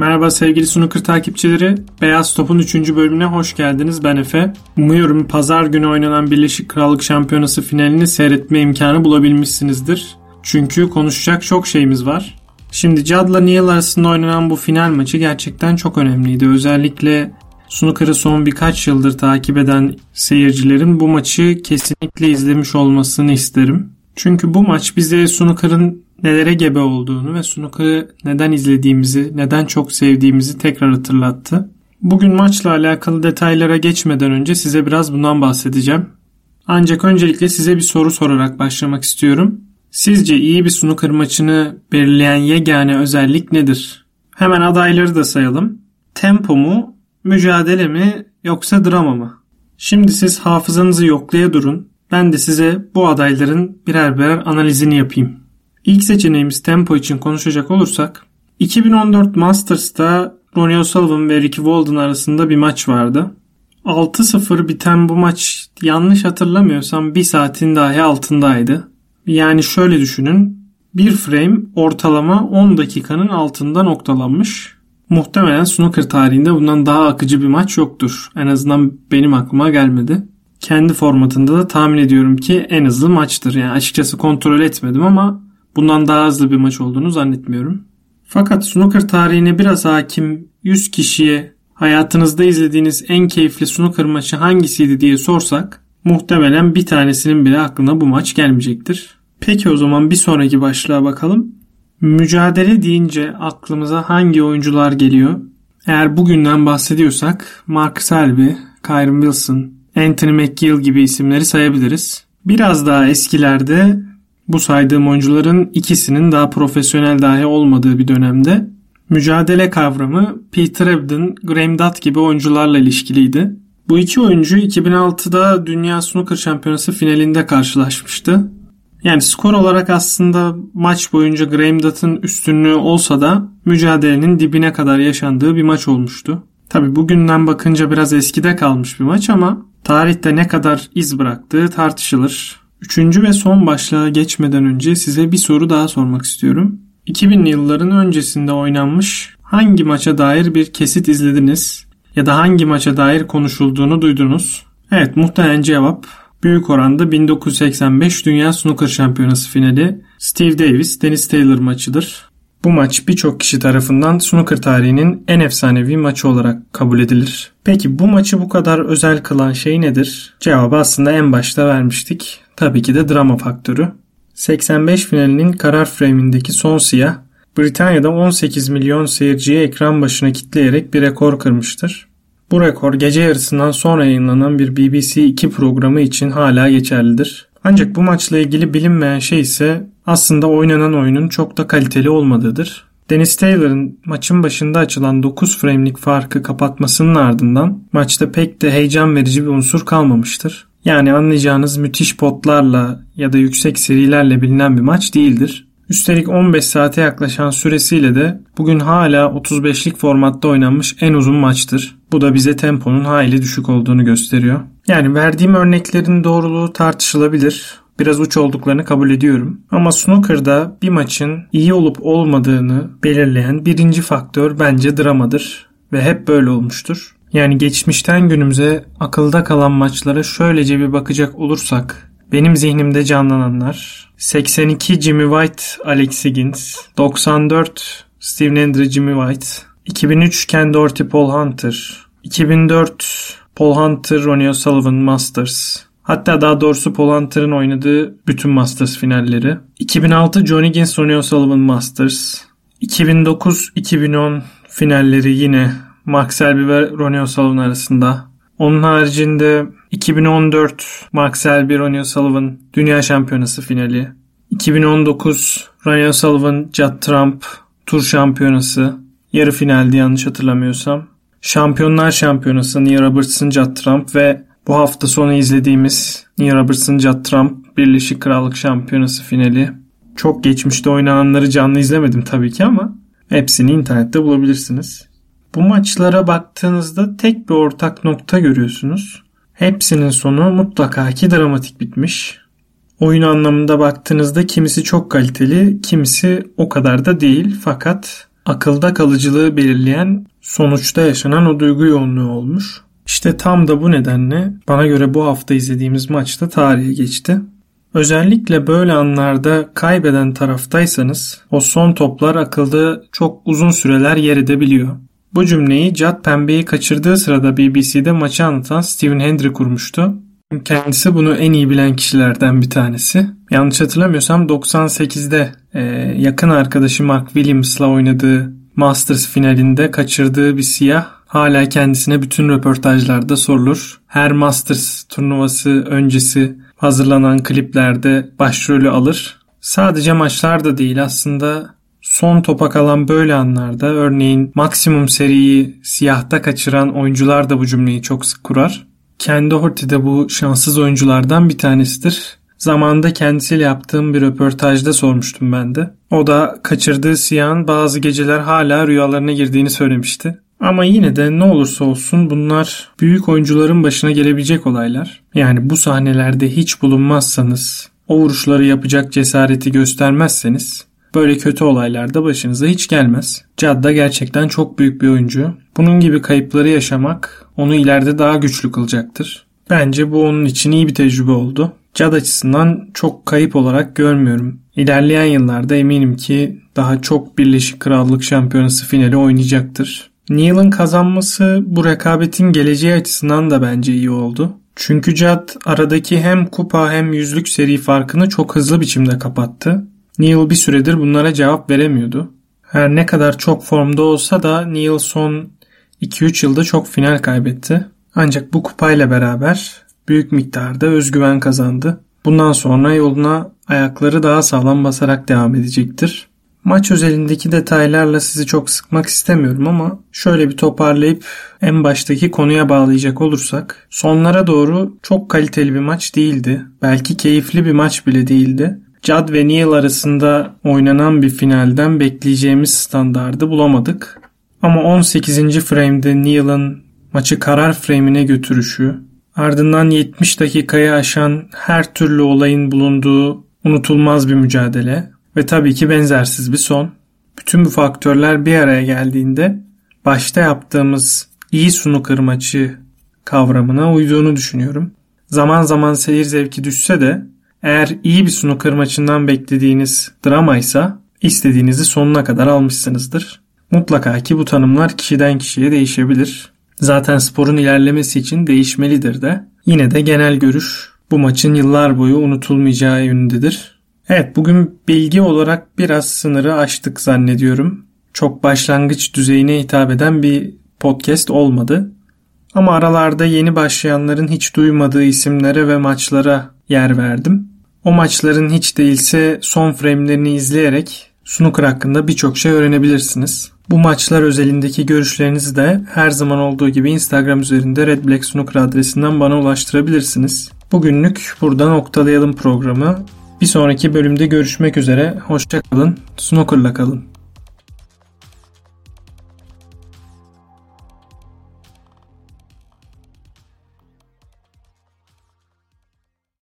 Merhaba sevgili Snooker takipçileri. Beyaz Top'un 3. bölümüne hoş geldiniz. Ben Efe. Umuyorum pazar günü oynanan Birleşik Krallık Şampiyonası finalini seyretme imkanı bulabilmişsinizdir. Çünkü konuşacak çok şeyimiz var. Şimdi Judd'la Neil arasında oynanan bu final maçı gerçekten çok önemliydi. Özellikle Snooker'ı son birkaç yıldır takip eden seyircilerin bu maçı kesinlikle izlemiş olmasını isterim. Çünkü bu maç bize Snooker'ın nelere gebe olduğunu ve snooker'ı neden izlediğimizi, neden çok sevdiğimizi tekrar hatırlattı. Bugün maçla alakalı detaylara geçmeden önce size biraz bundan bahsedeceğim. Ancak öncelikle size bir soru sorarak başlamak istiyorum. Sizce iyi bir snooker maçını belirleyen yegane özellik nedir? Hemen adayları da sayalım. Tempo mu, mücadele mi yoksa drama mı? Şimdi siz hafızanızı yoklaya durun. Ben de size bu adayların birer birer analizini yapayım. İlk seçeneğimiz tempo için konuşacak olursak 2014 Masters'ta Ronnie O'Sullivan ve Ricky Walden arasında bir maç vardı. 6-0 biten bu maç yanlış hatırlamıyorsam bir saatin dahi altındaydı. Yani şöyle düşünün. Bir frame ortalama 10 dakikanın altında noktalanmış. Muhtemelen snooker tarihinde bundan daha akıcı bir maç yoktur. En azından benim aklıma gelmedi. Kendi formatında da tahmin ediyorum ki en hızlı maçtır. Yani açıkçası kontrol etmedim ama bundan daha hızlı bir maç olduğunu zannetmiyorum. Fakat snooker tarihine biraz hakim 100 kişiye hayatınızda izlediğiniz en keyifli snooker maçı hangisiydi diye sorsak muhtemelen bir tanesinin bile aklına bu maç gelmeyecektir. Peki o zaman bir sonraki başlığa bakalım. Mücadele deyince aklımıza hangi oyuncular geliyor? Eğer bugünden bahsediyorsak Mark Selby, Kyron Wilson, Anthony McGill gibi isimleri sayabiliriz. Biraz daha eskilerde bu saydığım oyuncuların ikisinin daha profesyonel dahi olmadığı bir dönemde mücadele kavramı Peter Ebden, Graham Dutt gibi oyuncularla ilişkiliydi. Bu iki oyuncu 2006'da Dünya Snooker Şampiyonası finalinde karşılaşmıştı. Yani skor olarak aslında maç boyunca Graham Dutt'ın üstünlüğü olsa da mücadelenin dibine kadar yaşandığı bir maç olmuştu. Tabi bugünden bakınca biraz eskide kalmış bir maç ama tarihte ne kadar iz bıraktığı tartışılır. Üçüncü ve son başlığa geçmeden önce size bir soru daha sormak istiyorum. 2000'li yılların öncesinde oynanmış hangi maça dair bir kesit izlediniz ya da hangi maça dair konuşulduğunu duydunuz? Evet muhtemelen cevap büyük oranda 1985 Dünya Snooker Şampiyonası finali Steve Davis Dennis Taylor maçıdır. Bu maç birçok kişi tarafından snooker tarihinin en efsanevi maçı olarak kabul edilir. Peki bu maçı bu kadar özel kılan şey nedir? Cevabı aslında en başta vermiştik. Tabii ki de drama faktörü. 85 finalinin karar frame'indeki son siyah, Britanya'da 18 milyon seyirciyi ekran başına kitleyerek bir rekor kırmıştır. Bu rekor gece yarısından sonra yayınlanan bir BBC 2 programı için hala geçerlidir. Ancak bu maçla ilgili bilinmeyen şey ise aslında oynanan oyunun çok da kaliteli olmadığıdır. Dennis Taylor'ın maçın başında açılan 9 frame'lik farkı kapatmasının ardından maçta pek de heyecan verici bir unsur kalmamıştır. Yani anlayacağınız müthiş potlarla ya da yüksek serilerle bilinen bir maç değildir. Üstelik 15 saate yaklaşan süresiyle de bugün hala 35'lik formatta oynanmış en uzun maçtır. Bu da bize temponun hayli düşük olduğunu gösteriyor. Yani verdiğim örneklerin doğruluğu tartışılabilir. Biraz uç olduklarını kabul ediyorum. Ama snooker'da bir maçın iyi olup olmadığını belirleyen birinci faktör bence dramadır. Ve hep böyle olmuştur. Yani geçmişten günümüze akılda kalan maçlara şöylece bir bakacak olursak benim zihnimde canlananlar 82 Jimmy White Alex Higgins 94 Steve Nendre Jimmy White 2003 Ken Doherty Paul Hunter 2004 Paul Hunter Ronnie O'Sullivan Masters Hatta daha doğrusu Paul Hunter'ın oynadığı bütün Masters finalleri. 2006 Johnny Higgins Ronnie O'Sullivan Masters. 2009-2010 finalleri yine Mark Selby ve Ronnie O'Sullivan arasında. Onun haricinde 2014 Mark Selby Ronnie O'Sullivan Dünya Şampiyonası finali. 2019 Ronnie O'Sullivan Judd Trump Tur Şampiyonası yarı finaldi yanlış hatırlamıyorsam. Şampiyonlar Şampiyonası Neil Robertson Judd Trump ve bu hafta sonu izlediğimiz Neil Robertson Judd Trump Birleşik Krallık Şampiyonası finali. Çok geçmişte oynananları canlı izlemedim tabii ki ama hepsini internette bulabilirsiniz. Bu maçlara baktığınızda tek bir ortak nokta görüyorsunuz. Hepsinin sonu mutlaka ki dramatik bitmiş. Oyun anlamında baktığınızda kimisi çok kaliteli, kimisi o kadar da değil. Fakat akılda kalıcılığı belirleyen sonuçta yaşanan o duygu yoğunluğu olmuş. İşte tam da bu nedenle bana göre bu hafta izlediğimiz maçta tarihe geçti. Özellikle böyle anlarda kaybeden taraftaysanız o son toplar akılda çok uzun süreler yer edebiliyor. Bu cümleyi Cad Pembe'yi kaçırdığı sırada BBC'de maçı anlatan Stephen Hendry kurmuştu. Kendisi bunu en iyi bilen kişilerden bir tanesi. Yanlış hatırlamıyorsam 98'de e, yakın arkadaşı Mark Williams'la oynadığı Masters finalinde kaçırdığı bir siyah hala kendisine bütün röportajlarda sorulur. Her Masters turnuvası öncesi hazırlanan kliplerde başrolü alır. Sadece maçlarda değil aslında son topa kalan böyle anlarda örneğin maksimum seriyi siyahta kaçıran oyuncular da bu cümleyi çok sık kurar. Kendi Horty de bu şanssız oyunculardan bir tanesidir. Zamanında kendisiyle yaptığım bir röportajda sormuştum ben de. O da kaçırdığı siyahın bazı geceler hala rüyalarına girdiğini söylemişti. Ama yine de ne olursa olsun bunlar büyük oyuncuların başına gelebilecek olaylar. Yani bu sahnelerde hiç bulunmazsanız, o vuruşları yapacak cesareti göstermezseniz böyle kötü olaylar da başınıza hiç gelmez. Cadda gerçekten çok büyük bir oyuncu. Bunun gibi kayıpları yaşamak onu ileride daha güçlü kılacaktır. Bence bu onun için iyi bir tecrübe oldu. Cad açısından çok kayıp olarak görmüyorum. İlerleyen yıllarda eminim ki daha çok Birleşik Krallık Şampiyonası finali oynayacaktır. Neil'in kazanması bu rekabetin geleceği açısından da bence iyi oldu. Çünkü Cad aradaki hem kupa hem yüzlük seri farkını çok hızlı biçimde kapattı. Neil bir süredir bunlara cevap veremiyordu. Her ne kadar çok formda olsa da Neil son 2-3 yılda çok final kaybetti. Ancak bu kupayla beraber büyük miktarda özgüven kazandı. Bundan sonra yoluna ayakları daha sağlam basarak devam edecektir. Maç özelindeki detaylarla sizi çok sıkmak istemiyorum ama şöyle bir toparlayıp en baştaki konuya bağlayacak olursak sonlara doğru çok kaliteli bir maç değildi. Belki keyifli bir maç bile değildi. Judd ve Neil arasında oynanan bir finalden bekleyeceğimiz standardı bulamadık. Ama 18. frame'de Neil'ın maçı karar frame'ine götürüşü, ardından 70 dakikayı aşan her türlü olayın bulunduğu unutulmaz bir mücadele ve tabii ki benzersiz bir son. Bütün bu faktörler bir araya geldiğinde başta yaptığımız iyi snooker maçı kavramına uyduğunu düşünüyorum. Zaman zaman seyir zevki düşse de eğer iyi bir snooker maçından beklediğiniz dramaysa istediğinizi sonuna kadar almışsınızdır. Mutlaka ki bu tanımlar kişiden kişiye değişebilir. Zaten sporun ilerlemesi için değişmelidir de. Yine de genel görüş bu maçın yıllar boyu unutulmayacağı yönündedir. Evet bugün bilgi olarak biraz sınırı aştık zannediyorum. Çok başlangıç düzeyine hitap eden bir podcast olmadı. Ama aralarda yeni başlayanların hiç duymadığı isimlere ve maçlara yer verdim. O maçların hiç değilse son frame'lerini izleyerek snooker hakkında birçok şey öğrenebilirsiniz. Bu maçlar özelindeki görüşlerinizi de her zaman olduğu gibi Instagram üzerinde Red Black Snooker adresinden bana ulaştırabilirsiniz. Bugünlük burada noktalayalım programı. Bir sonraki bölümde görüşmek üzere. Hoşçakalın. Snooker'la kalın.